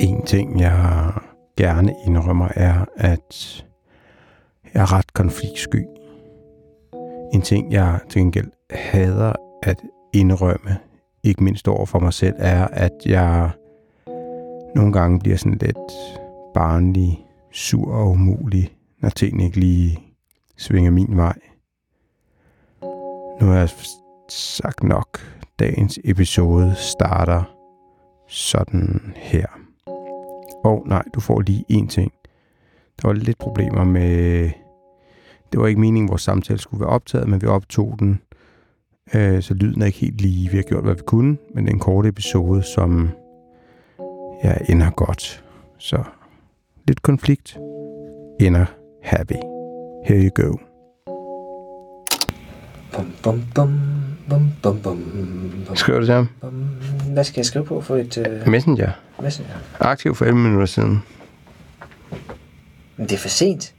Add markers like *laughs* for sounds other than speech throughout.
En ting, jeg gerne indrømmer, er, at jeg er ret konfliktsky. En ting, jeg til gengæld hader at indrømme, ikke mindst over for mig selv, er, at jeg nogle gange bliver sådan lidt barnlig, sur og umulig, når tingene ikke lige svinger min vej. Nu har jeg sagt nok. Dagens episode starter sådan her. Og nej, du får lige én ting. Der var lidt problemer med... Det var ikke meningen, at vores samtale skulle være optaget, men vi optog den. Øh, så lyden er ikke helt lige. Vi har gjort, hvad vi kunne, men det er en kort episode, som ja, ender godt. Så lidt konflikt ender happy. Here you go. Bum, bum, bum, bum, bum, bum, bum, Skriver du til ham? bum. Hvad skal jeg skrive på for et uh, Messenger. messenger? Aktiv for 11 minutter siden. Men det er for sent.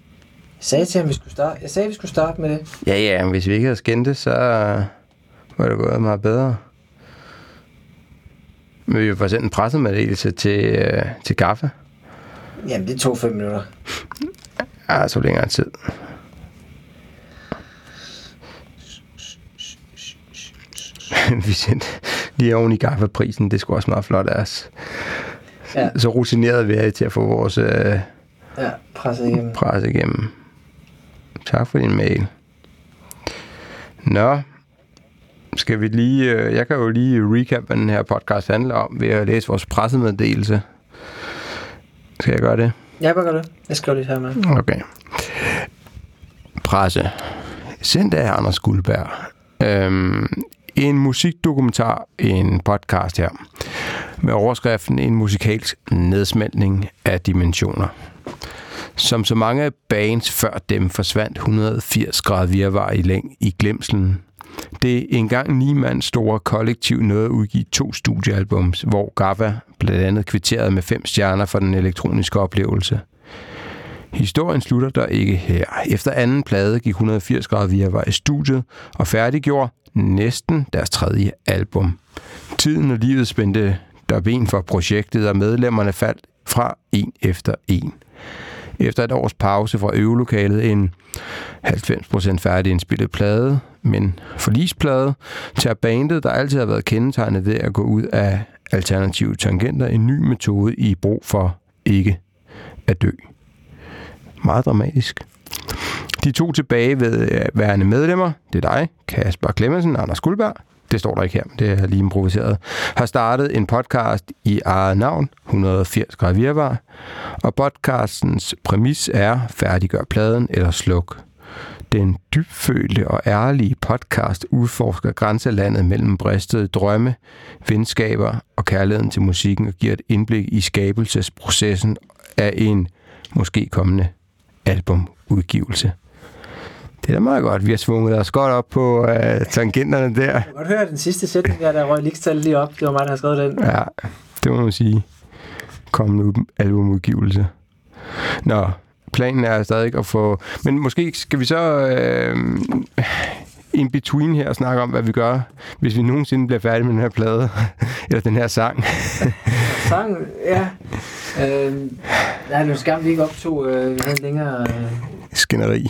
Jeg sagde til ham, vi skulle starte. Jeg sagde, vi skulle starte med det. Ja, ja, men hvis vi ikke havde skændtes, så var det gået meget bedre. Men vi har sendt en pressemeddelelse til, øh, til Gaffa. Jamen, det tog fem minutter. Ja, så længere tid. *laughs* vi sendte lige oven i Gaffa-prisen. Det skulle også meget flot af os. Ja, Så rutineret vi er til at få vores øh, ja presset igennem. presse igennem. Tak for din mail. Nå, skal vi lige... Øh, jeg kan jo lige recap, hvad den her podcast handler om, ved at læse vores pressemeddelelse. Skal jeg gøre det? Jeg bare gør det. Jeg skriver lidt her med. Okay. Presse. Sendt af Anders Guldberg. Øhm, en musikdokumentar, en podcast her, med overskriften En musikalsk nedsmeltning af dimensioner. Som så mange bands før dem forsvandt 180 grader virvar i læng i glemselen. Det engang ni mand store kollektiv nåede at udgive to studiealbums, hvor Gaffa blandt andet kvitterede med fem stjerner for den elektroniske oplevelse. Historien slutter der ikke her. Efter anden plade gik 180 grader via var i studiet og færdiggjorde næsten deres tredje album. Tiden og livet spændte der ben for projektet, og medlemmerne faldt fra en efter en. Efter et års pause fra øvelokalet en 90% færdig indspillet plade, men forlisplade, tager bandet, der altid har været kendetegnet ved at gå ud af alternative tangenter, en ny metode i brug for ikke at dø. Meget dramatisk. De to tilbageværende øh, medlemmer, det er dig, Kasper Klemmensen og Anders Guldberg, det står der ikke her, men det er lige improviseret, har startet en podcast i eget navn, 180 grader virvar, og podcastens præmis er færdiggør pladen eller sluk. Den dybfølte og ærlige podcast udforsker grænselandet mellem bristede drømme, venskaber og kærligheden til musikken og giver et indblik i skabelsesprocessen af en måske kommende albumudgivelse. Det er da meget godt. Vi har svunget os godt op på uh, tangenterne der. Jeg kan godt høre den sidste sætning der, der røg ligestal lige op. Det var mig, der har skrevet den. Ja, det må man sige. Kommende albumudgivelse. Nå, planen er stadig at få... Men måske skal vi så øh, in between her snakke om, hvad vi gør, hvis vi nogensinde bliver færdige med den her plade, *laughs* eller den her sang. Sangen, ja. Øh, nej, det var skam, vi ikke optog. Øh, længere... Øh, Skænderi.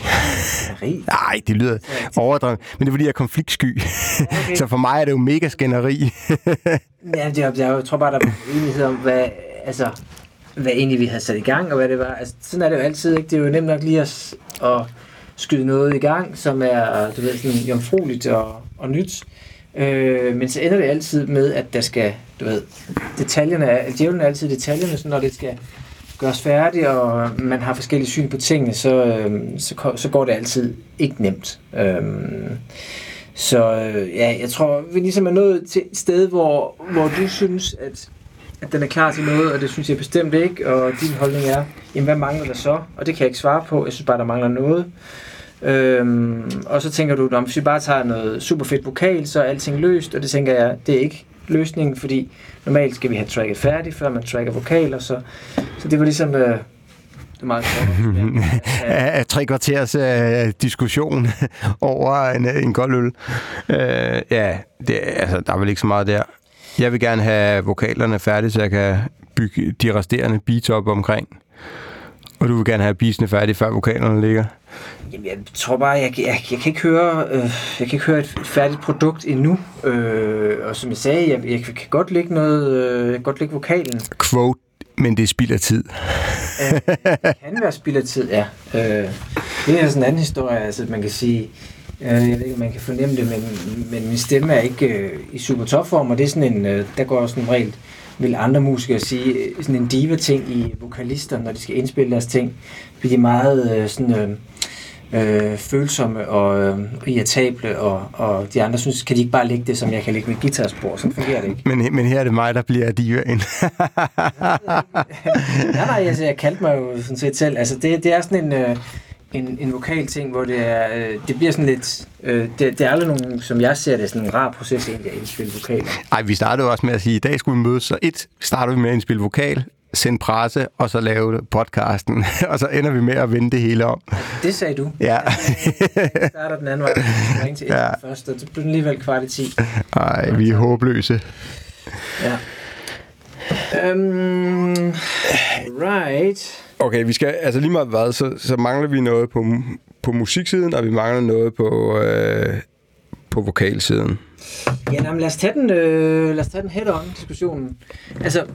Nej, det lyder overdrevet. Men det er fordi, jeg er konfliktsky. Okay. Så for mig er det jo mega skænderi. Ja, det er, jeg tror bare, der er enighed om, hvad, altså, hvad egentlig vi havde sat i gang, og hvad det var. Altså, sådan er det jo altid, ikke? Det er jo nemt nok lige at, at skyde noget i gang, som er, du ved, sådan jomfrueligt og, og nyt. Øh, men så ender det altid med, at der skal, du ved, detaljerne, er- djævlen er altid detaljerne, så når det skal gøres færdigt, og man har forskellige syn på tingene, så, øh, så, så går det altid ikke nemt. Øh, så øh, ja, jeg tror, vi ligesom er nået til et sted, hvor, hvor du synes, at, at den er klar til noget, og det synes jeg bestemt ikke, og din holdning er, jamen hvad mangler der så? Og det kan jeg ikke svare på, jeg synes bare, der mangler noget. Øhm, og så tænker du, om hvis vi bare tager noget super fedt vokal, så er alting løst, og det tænker jeg, det er ikke løsningen, fordi normalt skal vi have tracket færdigt, før man tracker vokaler, så, så det var ligesom... Øh, det er meget kort. *laughs* Af tre kvarters øh, diskussion *laughs* over en, en kold øl. Øh, ja, det, altså, der er vel ikke så meget der. Jeg vil gerne have vokalerne færdige, så jeg kan bygge de resterende beats op omkring. Og du vil gerne have beatsene færdige, før vokalerne ligger. Jamen, jeg tror bare, jeg, jeg, jeg, kan ikke høre, øh, jeg kan ikke høre et færdigt produkt endnu. Øh, og som jeg sagde, jeg, jeg kan godt lægge noget, øh, jeg kan godt lægge vokalen. Quote, men det spilder tid. det kan være spild af tid, ja. Øh, det er sådan en anden historie, altså man kan sige, øh, jeg ved ikke, man kan fornemme det, men, men min stemme er ikke øh, i super topform, og det er sådan en, øh, der går sådan en regel, vil andre musikere sige, øh, sådan en diva-ting i vokalister, når de skal indspille deres ting, bliver de meget øh, sådan... Øh, øh, følsomme og øh, irritable, og, og de andre synes, kan de ikke bare lægge det, som jeg kan lægge mit guitarspor, så fungerer det ikke. Men, men her er det mig, der bliver divaen. nej, *laughs* nej, altså, jeg kaldte mig jo sådan set selv. Altså, det, det er sådan en, øh, en, en vokal ting, hvor det er, øh, det bliver sådan lidt, øh, det, det er aldrig nogen, som jeg ser det, sådan en rar proces egentlig at indspille vokaler. Ej, vi startede jo også med at sige, at i dag skulle vi mødes, så et starter vi med at indspille vokal, sende presse, og så lave podcasten. *laughs* og så ender vi med at vende det hele om. Det sagde du. Ja. Jeg starter den anden vej. Jeg ringte til ja. først, og så blev den alligevel kvart i 10. Ej, vi er håbløse. Ja. Um, right. Okay, vi skal, altså lige meget hvad, så, så mangler vi noget på, på musiksiden, og vi mangler noget på, øh, på vokalsiden. Ja, nej, men lad os tage den, øh, lad os tage den head-on diskussionen. Altså,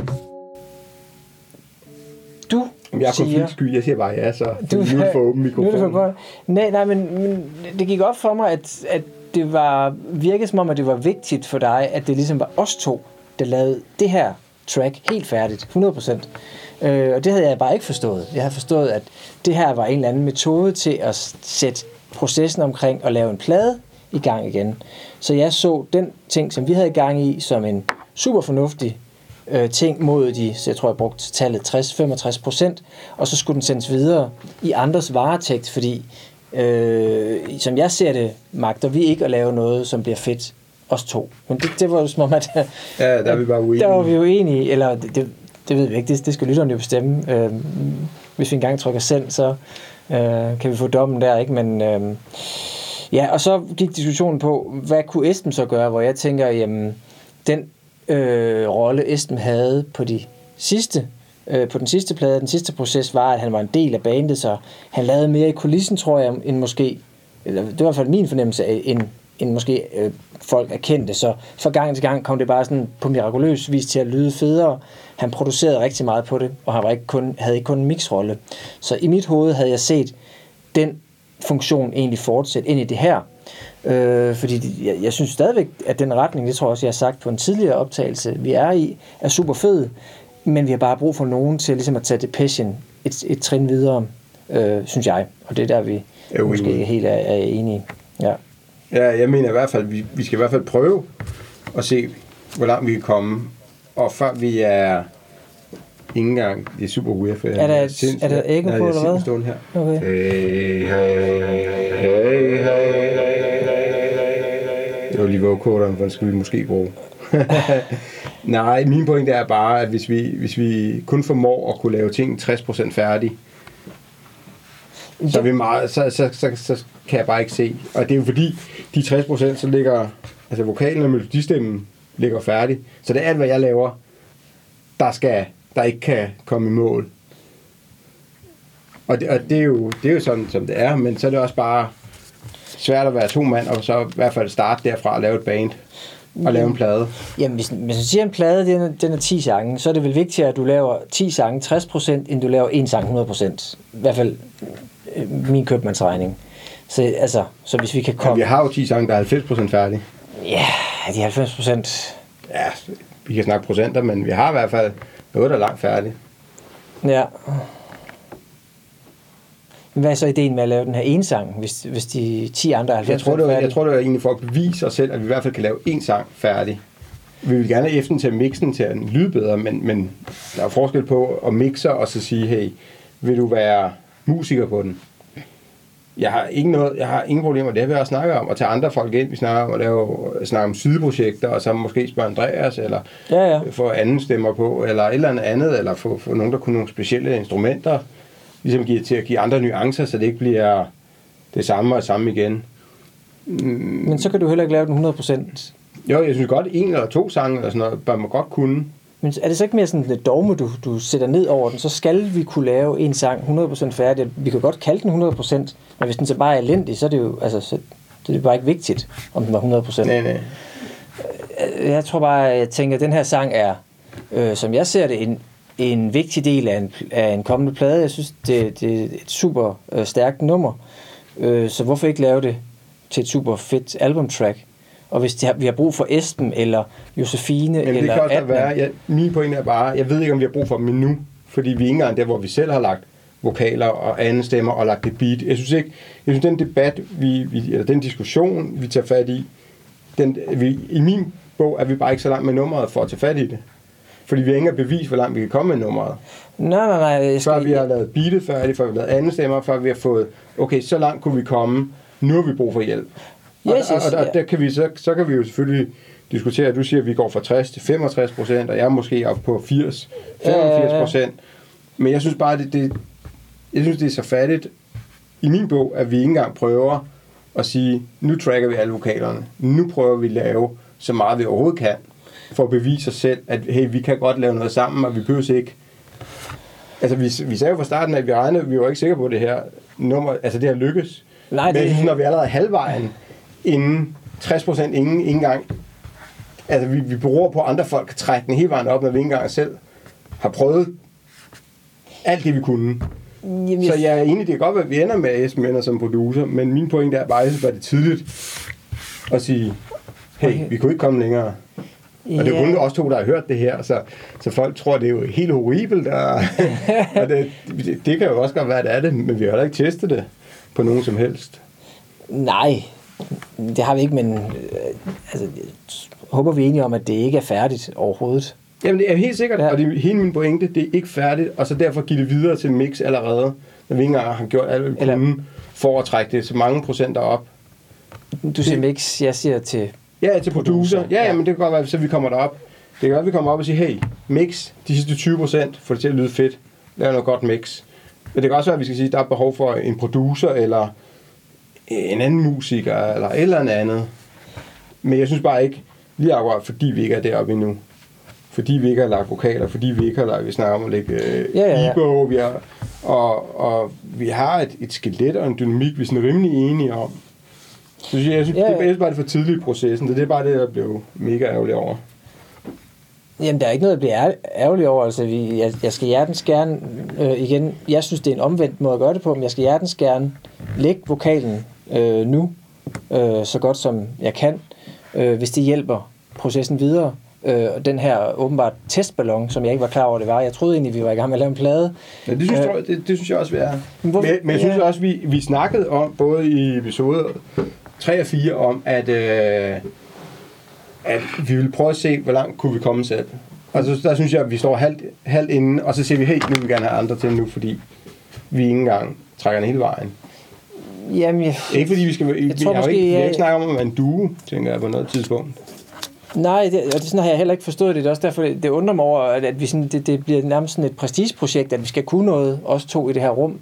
du jeg er siger... sky, jeg siger bare ja, så du, nu er for åben mikrofon. For nej, nej, men, men det gik op for mig, at, at det var, virkede som om, at det var vigtigt for dig, at det ligesom var os to, der lavede det her track helt færdigt, 100%. Øh, og det havde jeg bare ikke forstået. Jeg havde forstået, at det her var en eller anden metode til at sætte processen omkring at lave en plade i gang igen. Så jeg så den ting, som vi havde i gang i, som en super fornuftig øh, ting mod de, så jeg tror, jeg brugte tallet 60-65 procent, og så skulle den sendes videre i andres varetægt, fordi øh, som jeg ser det, magter vi ikke at lave noget, som bliver fedt os to. Men det, det var jo som om, at... Ja, der er vi bare uenige. Der var vi jo enige, eller det, det, det ved vi ikke, det, det skal lytterne jo bestemme. Øh, hvis vi engang trykker send, så øh, kan vi få dommen der, ikke? Men øh, ja, og så gik diskussionen på, hvad kunne Esben så gøre, hvor jeg tænker, jamen, den øh, rolle Esben havde på de sidste øh, på den sidste plade, den sidste proces var, at han var en del af bandet, så han lavede mere i kulissen, tror jeg, end måske, eller det var i hvert fald min fornemmelse af, end, end måske øh, folk erkendte. Så fra gang til gang kom det bare sådan på mirakuløs vis til at lyde federe. Han producerede rigtig meget på det, og han var ikke kun, havde ikke kun en mixrolle. Så i mit hoved havde jeg set den funktion egentlig fortsætte ind i det her. Øh, fordi jeg, jeg synes stadigvæk, at den retning, det tror jeg også, jeg har sagt på en tidligere optagelse, vi er i, er super fed, men vi har bare brug for nogen til ligesom at tage det passion et, et trin videre, øh, synes jeg. Og det er der, vi er måske ikke helt er, er enige. Ja. Ja, jeg mener i hvert fald, vi, vi skal i hvert fald prøve at se, hvor langt vi kan komme. Og før vi er ikke engang, det er super weird. For er der, et, er der ikke på, eller hvad? her. Okay. Hey, hey, hey, hey, det var lige vocoderen, hvor skal vi måske bruge. Nej, min pointe er bare, at hvis vi, hvis vi kun formår at kunne lave ting 60% færdig, så, vi meget, så, så, så, så, kan jeg bare ikke se. Og det er jo fordi, de 60% så ligger, altså vokalen og melodistemmen ligger færdig. Så det er alt, hvad jeg laver, der skal, der ikke kan komme i mål. Og det, og det, er, jo, det er jo sådan, som det er, men så er det også bare, svært at være to mand, og så i hvert fald starte derfra og lave et band og lave en plade. Jamen, hvis, hvis du siger en plade, den er, den er 10 sange, så er det vel vigtigere, at du laver 10 sange 60%, end du laver en sang 100%. I hvert fald min købmandsregning. Så, altså, så hvis vi kan komme... Ja, vi har jo 10 sange, der er 90% færdige. Ja, de 90%... Ja, vi kan snakke procenter, men vi har i hvert fald noget, der er langt færdigt. Ja. Hvad er så ideen med at lave den her ene sang, hvis, hvis de 10 andre er 90 jeg tror, det var, jeg tror, det var egentlig for at bevise os selv, at vi i hvert fald kan lave en sang færdig. Vi vil gerne have efter til at mixe den til at lyde bedre, men, men der er forskel på at mixe og så sige, hey, vil du være musiker på den? Jeg har, ikke noget, jeg har ingen problemer, det har vi også snakket om, og tage andre folk ind, vi snakker om at lave, snakke om sideprojekter, og så måske spørge Andreas, eller ja, ja. få anden stemmer på, eller et eller andet andet, eller få, få nogen, der kunne nogle specielle instrumenter, ligesom give, til at give andre nuancer, så det ikke bliver det samme og samme igen. Men så kan du heller ikke lave den 100%. Jo, jeg synes godt, en eller to sange eller sådan noget, bør man godt kunne. Men er det så ikke mere sådan et dogme, du, du sætter ned over den, så skal vi kunne lave en sang 100% færdig. Vi kan godt kalde den 100%, men hvis den så bare er elendig, så er det jo altså, så, det er bare ikke vigtigt, om den var 100%. Nej, nej. Jeg tror bare, jeg tænker, at den her sang er, øh, som jeg ser det, en, en vigtig del af en, af en kommende plade. Jeg synes, det, det er et super øh, stærkt nummer. Øh, så hvorfor ikke lave det til et super fedt albumtrack? Og hvis de har, vi har brug for Esben, eller Josefine, Men det eller kan også være, ja, min pointe er bare, jeg ved ikke, om vi har brug for dem endnu, fordi vi er ikke engang der, hvor vi selv har lagt vokaler og anden stemmer og lagt det beat. Jeg synes ikke, jeg synes, den debat, vi, vi, eller den diskussion, vi tager fat i, den, vi, i min bog er vi bare ikke så langt med nummeret for at tage fat i det. Fordi vi har ingen bevis, hvor langt vi kan komme med nummeret. Nej, nej, nej. Jeg Før skal, vi har lavet beatet færdigt, før vi har lavet anden stemmer, før vi har fået, okay, så langt kunne vi komme, nu har vi brug for hjælp. Og, Yes, og, yes, og, og ja. der kan vi, så, så kan vi jo selvfølgelig diskutere, du siger, at vi går fra 60 til 65 procent, og jeg er måske op på 80, 85 procent. Men jeg synes bare, det, det, jeg synes, det er så fattigt i min bog, at vi ikke engang prøver at sige, nu tracker vi alle vokalerne. Nu prøver vi at lave så meget vi overhovedet kan, for at bevise os selv, at hey, vi kan godt lave noget sammen, og vi behøver ikke Altså, vi, vi sagde jo fra starten, at vi regnede, vi var ikke sikre på det her nummer, altså det her lykkes. Nej, Men det- synes, når vi er allerede halvvejen, inden 60 procent ingen, ingen gang, altså vi, vi beror på, at andre folk kan trække den hele vejen op, når vi ikke engang selv har prøvet alt det, vi kunne. Jamen, Så jeg er enig, det kan godt være, at vi ender med, Esben ender som producer, men min pointe er bare, at bare, det tidligt at sige, hey, vi kunne ikke komme længere. Og det er kun os to, der har hørt det her, så, så folk tror, det er jo helt horribelt. Og, *laughs* og det, det, det kan jo også godt være, at det er det, men vi har heller ikke testet det på nogen som helst. Nej, det har vi ikke, men øh, altså, håber vi enige om, at det ikke er færdigt overhovedet. Jamen det er helt sikkert, Ja. og det er hele min pointe, det er ikke færdigt, og så derfor give det videre til mix allerede, når vi ikke engang har gjort alt, hvad vi Eller- kunne, for at trække det så mange procenter op. Du siger mix, jeg siger til... Ja, til producer. Ja, ja. men det kan godt være, så vi kommer derop. Det kan være, at vi kommer op og siger, hey, mix de sidste 20 procent, få det til at lyde fedt. Lav noget godt mix. Men det kan også være, at vi skal sige, at der er behov for en producer, eller en anden musiker, eller et eller andet. Men jeg synes bare ikke, lige akkurat fordi vi ikke er deroppe endnu, fordi vi ikke har lagt vokaler, fordi vi ikke har lagt, vi snakker om at lægge øh, Ja, ja, ja. ego, vi har, og, og vi har et, et skelet og en dynamik, vi er sådan rimelig enige om. Så synes jeg, jeg synes, Ja, ja, det er bare det for tidligt i processen. Det er bare det, jeg blev mega ærgerlig over. Jamen, der er ikke noget at blive ær- ærgerlig over. Altså, vi, jeg, jeg skal hjertens gerne, øh, igen, jeg synes, det er en omvendt måde at gøre det på, men jeg skal hjertens gerne lægge vokalen øh, nu, øh, så godt som jeg kan, øh, hvis det hjælper processen videre. Øh, og den her åbenbart testballon, som jeg ikke var klar over, det var. Jeg troede egentlig, vi var i gang med at lave en plade. Ja, det, synes, Øh, jeg, det, det synes jeg også, vi er. Men hvor- men, men jeg synes ja. også, vi, vi snakkede om, både i episode 3 og 4, om, at, øh, at vi ville prøve at se, hvor langt kunne vi komme selv. Og så, der synes jeg, at vi står halvt, halvt inde, og så siger vi, hey, nu vil vi gerne have andre til nu, fordi vi ikke engang trækker den hele vejen. Jamen, jeg, Ikke fordi vi skal være, vi, tror har måske, ikke, vi har jeg- ikke snakket om at være en duo, tænker jeg på noget tidspunkt. Nej, det, og det, sådan har jeg heller ikke forstået det. Det er også derfor, det, undrer mig over, at, at vi sådan, det, det bliver nærmest sådan et prestigeprojekt, at vi skal kunne noget, os to i det her rum,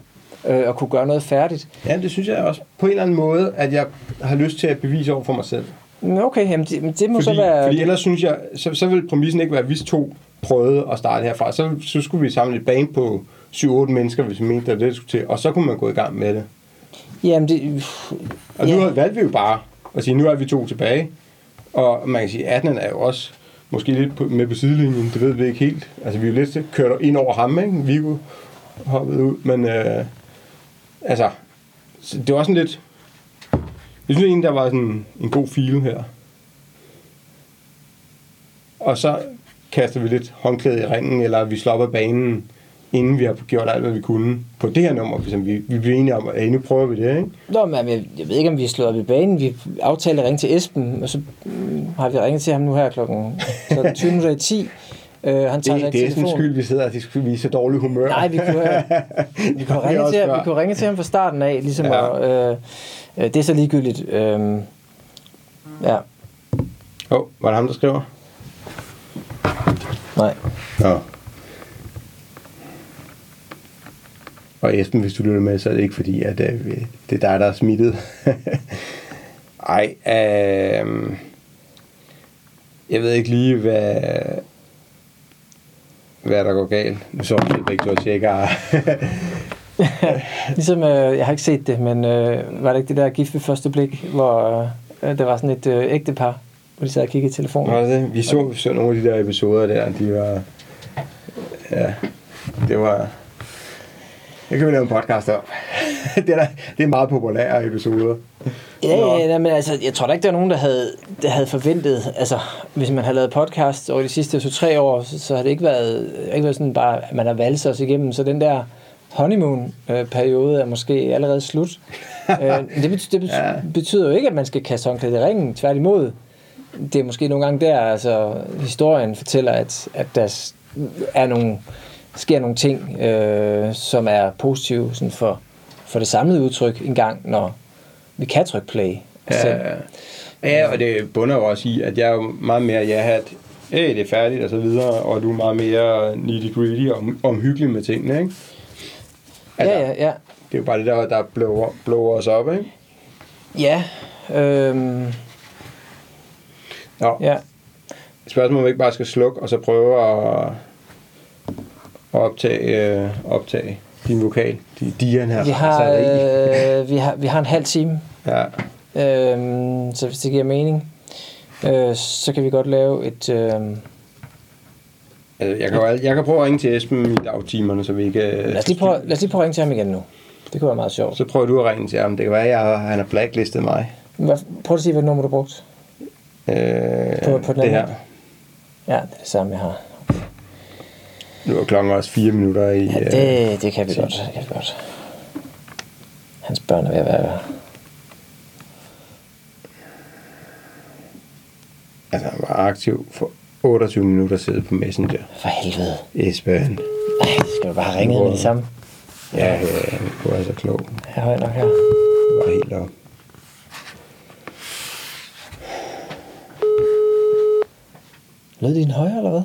øh, og kunne gøre noget færdigt. Ja, det synes jeg også på en eller anden måde, at jeg har lyst til at bevise over for mig selv. Okay, jamen det, men det må Fordi, så være... fordi ellers synes jeg, så, så vil præmissen ikke være, at vi to prøvede at starte herfra. Så, så skulle vi samle et band på 7-8 mennesker, hvis vi mente, at det skulle til. Og så kunne man gå i gang med det. Jamen det, Og Ja. nu valgte vi jo bare at sige, nu er vi to tilbage. Og man kan sige, at Adnan er jo også måske lidt på, med på sidelinjen. Det ved vi ikke helt. Altså vi er jo lidt kørt ind over ham, ikke? Viggo hoppede ud. Men øh, altså, så det var sådan lidt... Jeg synes egentlig, der var sådan en god feel her. Og så kaster vi lidt håndklæde i ringen, eller vi slår op af banen, inden vi har gjort alt, hvad vi kunne på det her nummer. For eksempel, vi, vi blev enige om, at nu prøver vi det, ikke? Nå, men jeg, jeg ved ikke, om vi er slået op i banen. Vi aftalte at ringe til Esben, og så mm, har vi ringet til ham nu her klokken så 20 minutter i 10. Øh, han tager Det, sig det er sådan skyld, vi sidder og vi er så dårlig humør. Nej, vi kunne, øh, *laughs* vi, kunne ringe til, vi kunne ringe til ham fra starten af, ligesom Ja. ja. og, øh, øh, det er så ligegyldigt. Øh, ja, Åh, oh, var det ham, der skriver? nej. Ja. Og Esben, hvis du lytter med, så er det ikke fordi, at øh, det er dig, der er smittet. *laughs* Ej, øh, jeg ved ikke lige, hvad... hvad der går galt. Nu så vi begge to tjekker. *laughs* Ligesom, øh, jeg har ikke set det, men øh, var det ikke det der gift ved første blik, hvor øh, der var sådan et øh, ægtepar, hvor de sad og kiggede i telefonen? Var det det? Vi så, vi så nogle af de der episoder der, de var... Ja, det var... Det kan vi lave en podcast om. *laughs* det, er, der, det er meget populære episoder. Ja, ja, ja, men altså, jeg tror da ikke, der er nogen, der havde, der havde forventet, altså, hvis man har lavet podcast over de sidste to-tre år, så, så har det ikke været, ikke været sådan bare, at man har valgt sig os igennem, så den der honeymoon-periode er måske allerede slut. *laughs* øh, det, betyder, det betyder jo ikke, at man skal kaste håndklædet i ringen, tværtimod. Det er måske nogle gange der, altså, historien fortæller, at, at der er nogle, sker nogle ting, øh, som er positive sådan for, for det samlede udtryk en gang, når vi kan trykke play. Ja, ja. ja, og det bunder jo også i, at jeg er meget mere ja-hat, hey, det er færdigt og så videre, og du er meget mere nitty-gritty og omhyggelig med tingene, ikke? Altså, ja, ja, ja. Det er jo bare det der, der blower, blower os op, ikke? Ja. Øhm. Nå. Ja. Spørgsmålet om vi ikke bare skal slukke, og så prøve at, at optage, øh, optage din vokal, din Dian her. Vi har, øh, vi, har, vi har en halv time. Ja. Øhm, så hvis det giver mening, øh, så kan vi godt lave et... Øh, jeg, kan, jo, jeg kan prøve at ringe til Esben i dagtimerne, så vi kan... Lad os lige prøve, lad os lige prøve at ringe til ham igen nu. Det kunne være meget sjovt. Så prøver du at ringe til ham. Det kan være, at han har blacklistet mig. Hvad, prøv at sige, hvilket nummer du brugte. Øh, på, på den det her. Ja, det er det samme, jeg har. Nu er klokken også fire minutter i... Ja, det, det kan vi godt. Det kan vi godt. Hans børn er ved at være... Altså, han var aktiv for 28 minutter siden på Messenger. For helvede. Esben. Ej, skal du bare have ringet med det samme? Ja, ja, du er så klog. Jeg har nok her. Det var helt op. Lød din højre, eller hvad?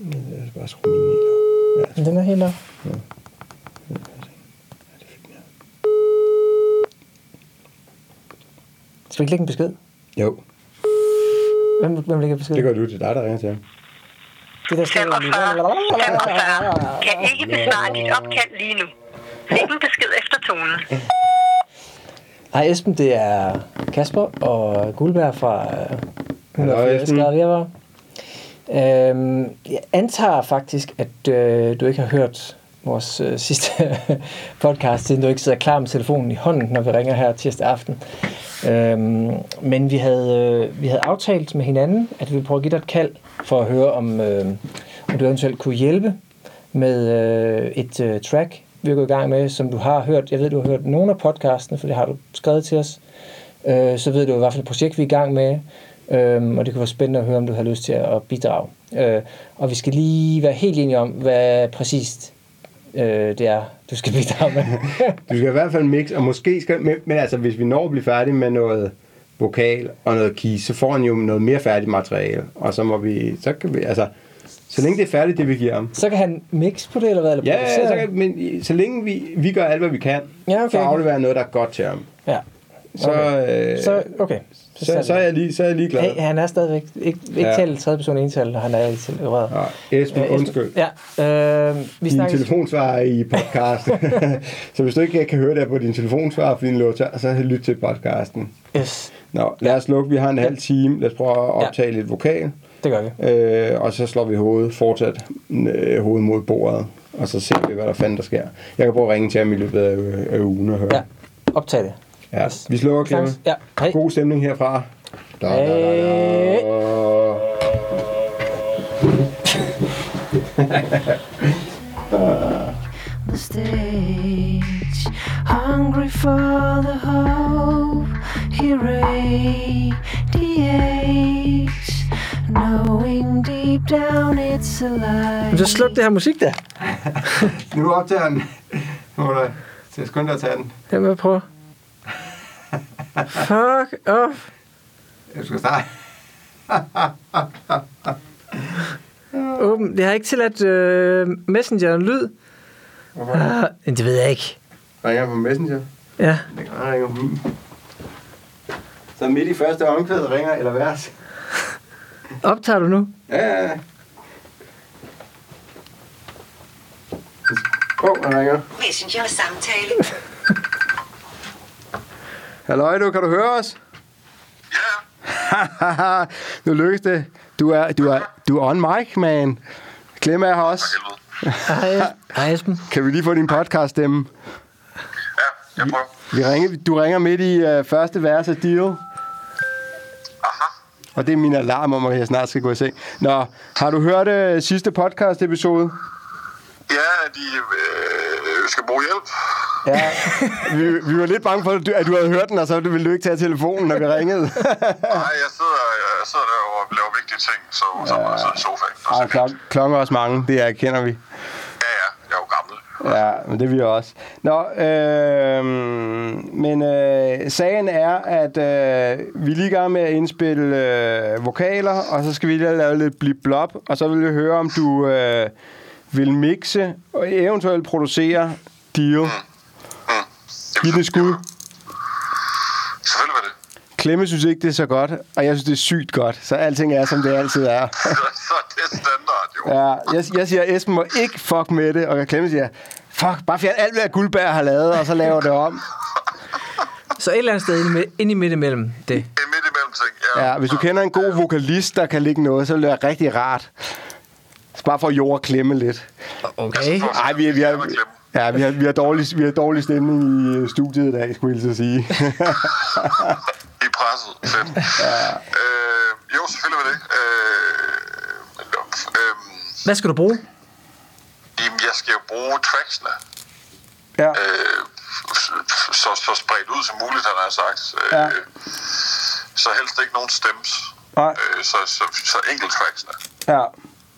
Ja, jeg skal bare skrue min helt op. Ja, den er helt op. Ja. Skal vi ikke lægge en besked? Jo. Hvem, hvem lægger besked? Det gør du til dig, der ringer til ham. Det der skal 45, 45. Kan ikke besvare dit opkald lige nu. Læg en besked efter tonen. Hej Esben, det er Kasper og Guldberg fra Hallo, Esben. Grader øhm, Jeg antager faktisk, at øh, du ikke har hørt vores øh, *laughs* sidste podcast, siden du ikke sidder klar med telefonen i hånden, når vi ringer her tirsdag aften. Øhm, men vi havde, øh, vi havde aftalt med hinanden, at vi ville prøve at give dig et kald for at høre, om, øh, om du eventuelt kunne hjælpe med øh, et øh, track, vi er gået i gang med, som du har hørt. Jeg ved, du har hørt nogle af podcastene, for det har du skrevet til os. Øh, så ved du i hvert fald et projekt, vi er i gang med, øh, og det kunne være spændende at høre, om du har lyst til at bidrage. Øh, og vi skal lige være helt enige om, hvad præcist øh, det er, du skal bidrage med. *laughs* du skal i hvert fald mix, og måske skal, men, men altså, hvis vi når at blive færdige med noget vokal og noget keys, så får han jo noget mere færdigt materiale, og så må vi, så kan vi, altså, så længe det er færdigt, det vi giver ham. Så kan han mix på det, eller hvad? Eller ja, ja, så kan, men så længe vi, vi gør alt, hvad vi kan, ja, okay. for at aflevere noget, der er godt til ham. Ja. Så, okay. Øh, så, okay. Så, så, er jeg lige, så er jeg lige glad. Hey, han er stadigvæk ikke, ikke ja. talt tredje person ental, når han er i røret. Ja, Esben, uh, undskyld. Ja, øh, vi din telefonsvar i *laughs* podcast. *laughs* så hvis du ikke kan høre det på din telefonsvar, fordi den lå tør, så lyt til podcasten. Yes. Nå, lad os lukke. Vi har en halv time. Lad os prøve at optage ja. lidt vokal. Det gør vi. Øh, og så slår vi hovedet fortsat øh, hovedet mod bordet. Og så ser vi, hvad der fanden der sker. Jeg kan prøve at ringe til ham i løbet af, af ugen og høre. Ja, optag det. Ja, yes. vi slukker, Clemme. Ja, hej. God stemning herfra. Da, da, da, da. *laughs* the stage, hungry for the hope he radiates, knowing deep down it's alive. Så sluk det her musik der. *laughs* nu optager han. Nu er der til skynde at tage den. Jeg vil prøve. Fuck off. Jeg skal starte. *laughs* Åben. Det har ikke tilladt øh, Messenger lyd. Hvorfor? Ah, det ved jeg ikke. Ringer jeg på Messenger? Ja. Det kan jeg ringe på min. Så midt i første omkvæd ringer eller vers. *laughs* Optager du nu? Ja, ja, ja. Åh, oh, ringer. Messenger-samtale. Halløj, du, kan du høre os? Ja, *laughs* nu lykkes det. Du er, du er, du er on mic, man. Klem er her også. Hej, hej *laughs* Esben. Kan vi lige få din podcast stemme? Ja, jeg prøver. Vi ringer, du ringer midt i uh, første vers af Deal. Aha. Og det er min alarm om, at jeg snart skal gå i seng. Nå, har du hørt uh, sidste podcast episode? Ja, de øh, skal bruge hjælp. Ja, vi, vi var lidt bange for, at du, at du havde hørt den, og så ville du ikke tage telefonen, når vi ringede. *laughs* Nej, jeg sidder, jeg sidder der og laver vigtige ting, så så må jeg sidde i sofaen. Og Ej, så, klok, klokken er også mange, det er, kender vi. ja, ja, jeg er jo gammel. Ja, men det er vi også. Nå, øh, men øh, sagen er, at øh, vi er lige i gang med at indspille øh, vokaler, og så skal vi lige lave lidt blip blop, og så vil vi høre, om du øh, vil mixe og eventuelt producere Dio. Giv det et skud. Selvfølgelig var det. Klemme synes ikke, det er så godt, og jeg synes, det er sygt godt, så alting er, som det altid er. *laughs* Så, det er standard, jo. Ja, jeg, jeg siger, Esben må ikke fuck med det, og Klemme siger, fuck, bare fjern alt, hvad Guldberg har lavet, og så laver det om. *laughs* Så et eller andet sted inde i midt imellem det. Det er midt imellem ting. Ja, Ja, hvis du kender en god vokalist, der kan ligge noget, så vil det være rigtig rart. Så bare for jord at klemme lidt. Okay. Ej, vi, vi har, ja, vi har, vi har, dårlig, vi har dårlig stemning i øh, studiet i dag, skulle jeg så sige. *laughs* I presset. Fedt. ja. øh, jo, selvfølgelig var det. Øh, øh, Hvad skal du bruge? jamen, jeg skal jo bruge tracksene. ja, øh, så, så spredt ud som muligt, han har sagt. Øh, Ja. Så helst ikke nogen stems. Nej. Øh, så, så, så enkelt tracksene. ja.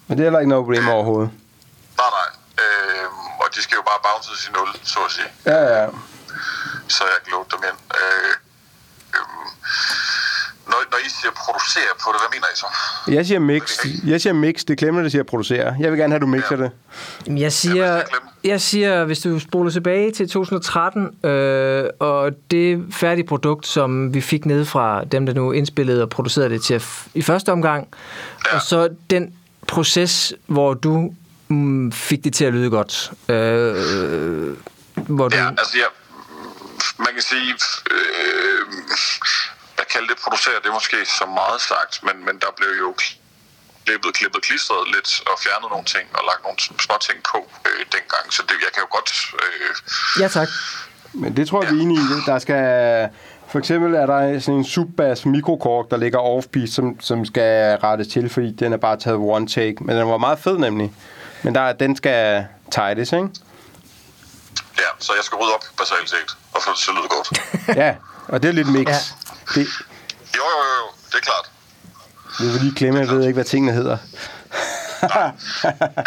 Men det er heller ikke noget problem overhovedet. Nej, nej. Øh, og de skal jo bare bounces i nul, så at sige. Ja, ja. Så jeg kan dem ind. Øh, øh, når, når I siger producere på det, hvad mener I så? Jeg siger mix. Jeg siger mix. Det klemmer, det siger producere. Jeg vil gerne have, at du mixer det. Jamen, Jeg siger, glem. jeg siger, hvis du spoler tilbage til 2013, øh, og det færdige produkt, som vi fik ned fra dem, der nu indspillede og producerede det til i første omgang, ja. og så den proces, hvor du mm, fik det til at lyde godt. Øh, hvor du, Ja, altså jeg, man kan sige, øh, at kalde det producere, det er måske så meget sagt, men, men der blev jo klippet, klippet, klistret lidt og fjernet nogle ting og lagt nogle små ting på øh, dengang, så det, jeg kan jo godt... Øh, Ja, tak. Men det tror jeg, vi er enige i. Der skal... For eksempel er der sådan en subbass mikrokork, der ligger off-beat, som, som skal rettes til, fordi den er bare taget one take. Men den var meget fed nemlig. Men der, den skal tightes, ikke? ja, så jeg skal rydde op basalt set og få det til godt. *laughs* Ja, og det er lidt mix. Ja. Det, Jo, jo, jo, jo, det er klart. det er fordi Klemme, jeg ved ikke, hvad tingene hedder.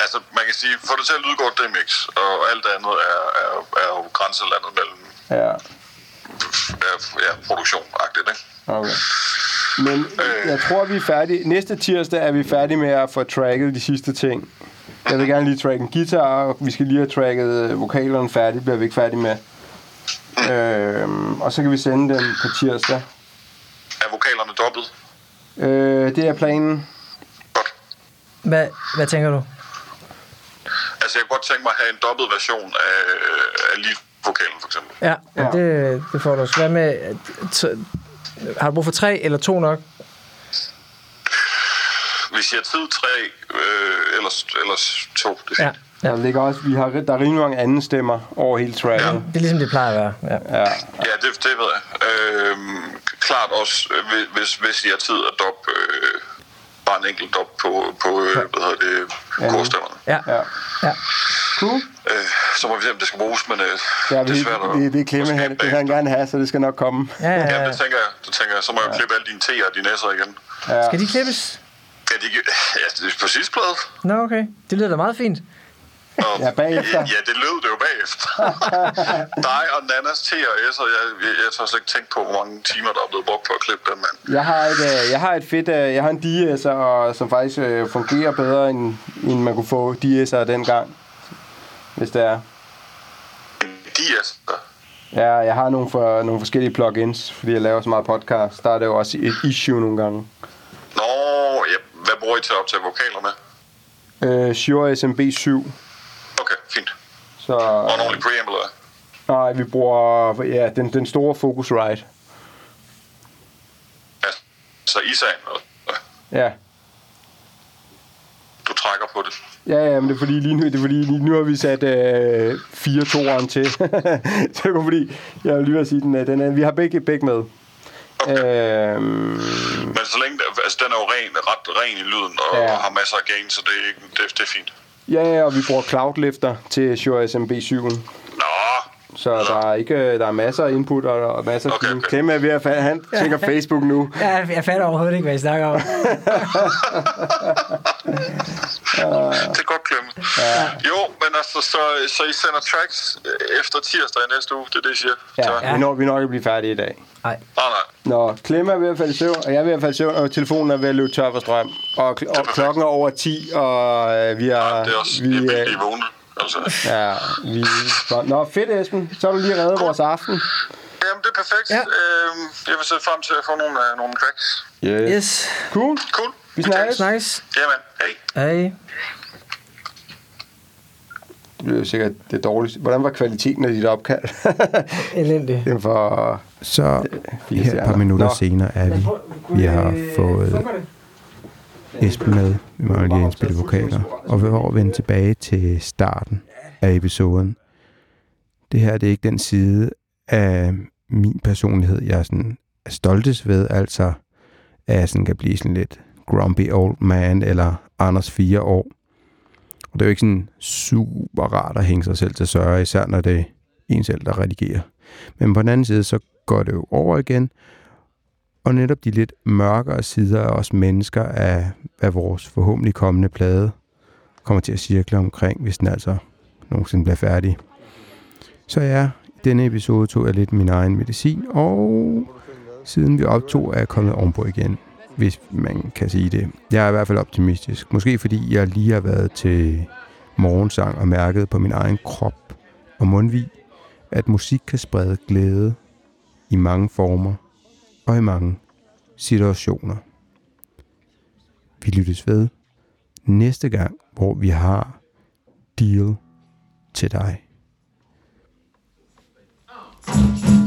Altså, man kan sige, få det til at lyde godt, det er mix, og alt andet er, er, er jo grænselandet mellem Ja, ja, ja, produktion-agtigt, ikke? okay. Men jeg tror, vi er færdige. Næste tirsdag er vi færdige med at få tracket de sidste ting. Jeg vil gerne lige tracke en guitar, og vi skal lige have tracket øh, vokalerne færdigt, bliver vi ikke færdige med. Øhm, og så kan vi sende dem på tirsdag. Er vokalerne dobbelt? Øh, det er planen. Godt. Hvad, hvad tænker du? Altså, jeg kunne godt tænke mig at have en dobbelt version af, af lead-vokalen, for eksempel. Ja, ja. Ja. Det, det får du også. Hvad med... T- har du brug for tre eller to nok? Hvis jeg har tid, tre, øh, ellers, ellers to, det er Ja. ja. Der ligger også, vi har, der er rimelig mange anden stemmer over hele tracket. Det er ligesom det plejer at være. Ja. Ja. Ja, det, det ved jeg. Øhm, klart også, øh, hvis- hvis, hvis I har tid at doppe øh, bare en enkelt dop på, på øh, hvad hedder det, korstemmerne. Ja. ja. ja. Cool. Øh, så må vi se, om det skal bruges, men øh, Ja, det det, er svært at... det, det er Klemme, han, det vil han gerne have, så det skal nok komme. Ja, ja, Ja, ja. det tænker jeg. Det tænker jeg. Så må jeg klippe alle dine T'er og dine S'er igen. Ja. Skal de klippes? Ja, de, ja, det er på sidste Nå, okay. Det lyder da meget fint. Og, Ja, bagefter. Ja, det lød det jo bagefter. *laughs* Dig og Nannas T og S'er, jeg, jeg, jeg tør slet ikke tænke på, hvor mange timer, der er blevet brugt på at klippe dem, mand. Jeg har et, øh, jeg har et fedt, øh, jeg har en DS'er, og, som faktisk øh, fungerer bedre, end, end man kunne få DS'er dengang. Hvis det er. De er Ja, jeg har nogle, for, nogle forskellige plugins, fordi jeg laver så meget podcast. Der er det jo også et issue nogle gange. Hvad bruger I til at optage vokaler med? Øh, Shure SMB7. Okay, fint. Så, Og en ordentlig preamble, eller nej, vi bruger ja, den, den store Focusrite. Ja, så Isaen, eller? Ja. du trækker på det. Ja, ja, men det er fordi lige nu, det er fordi lige nu har vi sat øh, fire toeren til. *laughs* så det er fordi, jeg vil lige vil sige, den, er- den er, vi har begge, begge med. Øhm, Men så længe, altså den er jo ren, ret ren i lyden, og, Ja. og har masser af gain, så det, er det, det er fint. ja, ja, og vi bruger Cloudlifter til Shure SMB7'en. Nå, Så der er ikke der er masser af input og, og masser af Okay, okay. Klem er ved at fa- han tjekker Facebook nu. Ja, jeg fatter overhovedet ikke, hvad I snakker om. *laughs* det er godt klemme. Ja. Jo, men altså, så, så I sender tracks øh, efter tirsdag i næste uge, det er det, I siger? Ja, Så, ja. Vi, når, vi når ikke at blive færdige i dag. Nej. Nej, nej. Nå, Klem er ved at falde i søvn, og jeg er ved at falde i søvn, og telefonen er ved at løbe tør for strøm. Og, kl- og klokken er over 10, og øh, vi er... Det er også, vi, øh, vi er vågne. Altså. Ja, vi... Nå, fedt, Esben. Så har du lige reddet vores aften. Jamen, det er perfekt. Ja. Øhm, jeg vil se frem til at få nogle, øh, nogle tracks. Yes. Yes. Cool. Cool. Vi snakkes. Snakkes. Jamen, hej. Hej. Det bliver jo sikkert det dårligste. Hvordan var kvaliteten af dit opkald? *laughs* Elendig. det var... Så her et par minutter Nå. senere er vi. Vi har fået Esben med. Mangler lige indspille vokaler. Og vi over at vende tilbage til starten af episoden. Det her det er ikke den side af min personlighed, jeg er sådan er stoltest ved. Altså, at jeg sådan kan blive sådan lidt grumpy old man, eller Anders fire år. Og det er jo ikke sådan super rart at hænge sig selv til sørge, især når det er en selv, der redigerer. Men på den anden side, så går det jo over igen, og netop de lidt mørkere sider af os mennesker af, af vores forhåbentlig kommende plade kommer til at cirkle omkring, hvis den altså nogensinde bliver færdig. Så ja, i denne episode tog jeg lidt min egen medicin, og siden vi optog, er jeg kommet ovenpå igen, hvis man kan sige det. Jeg er i hvert fald optimistisk. Måske fordi jeg lige har været til morgensang og mærket på min egen krop og mundvig, at musik kan sprede glæde i mange former og i mange situationer. Vi lyttes ved næste gang, hvor vi har deal til dig. Thank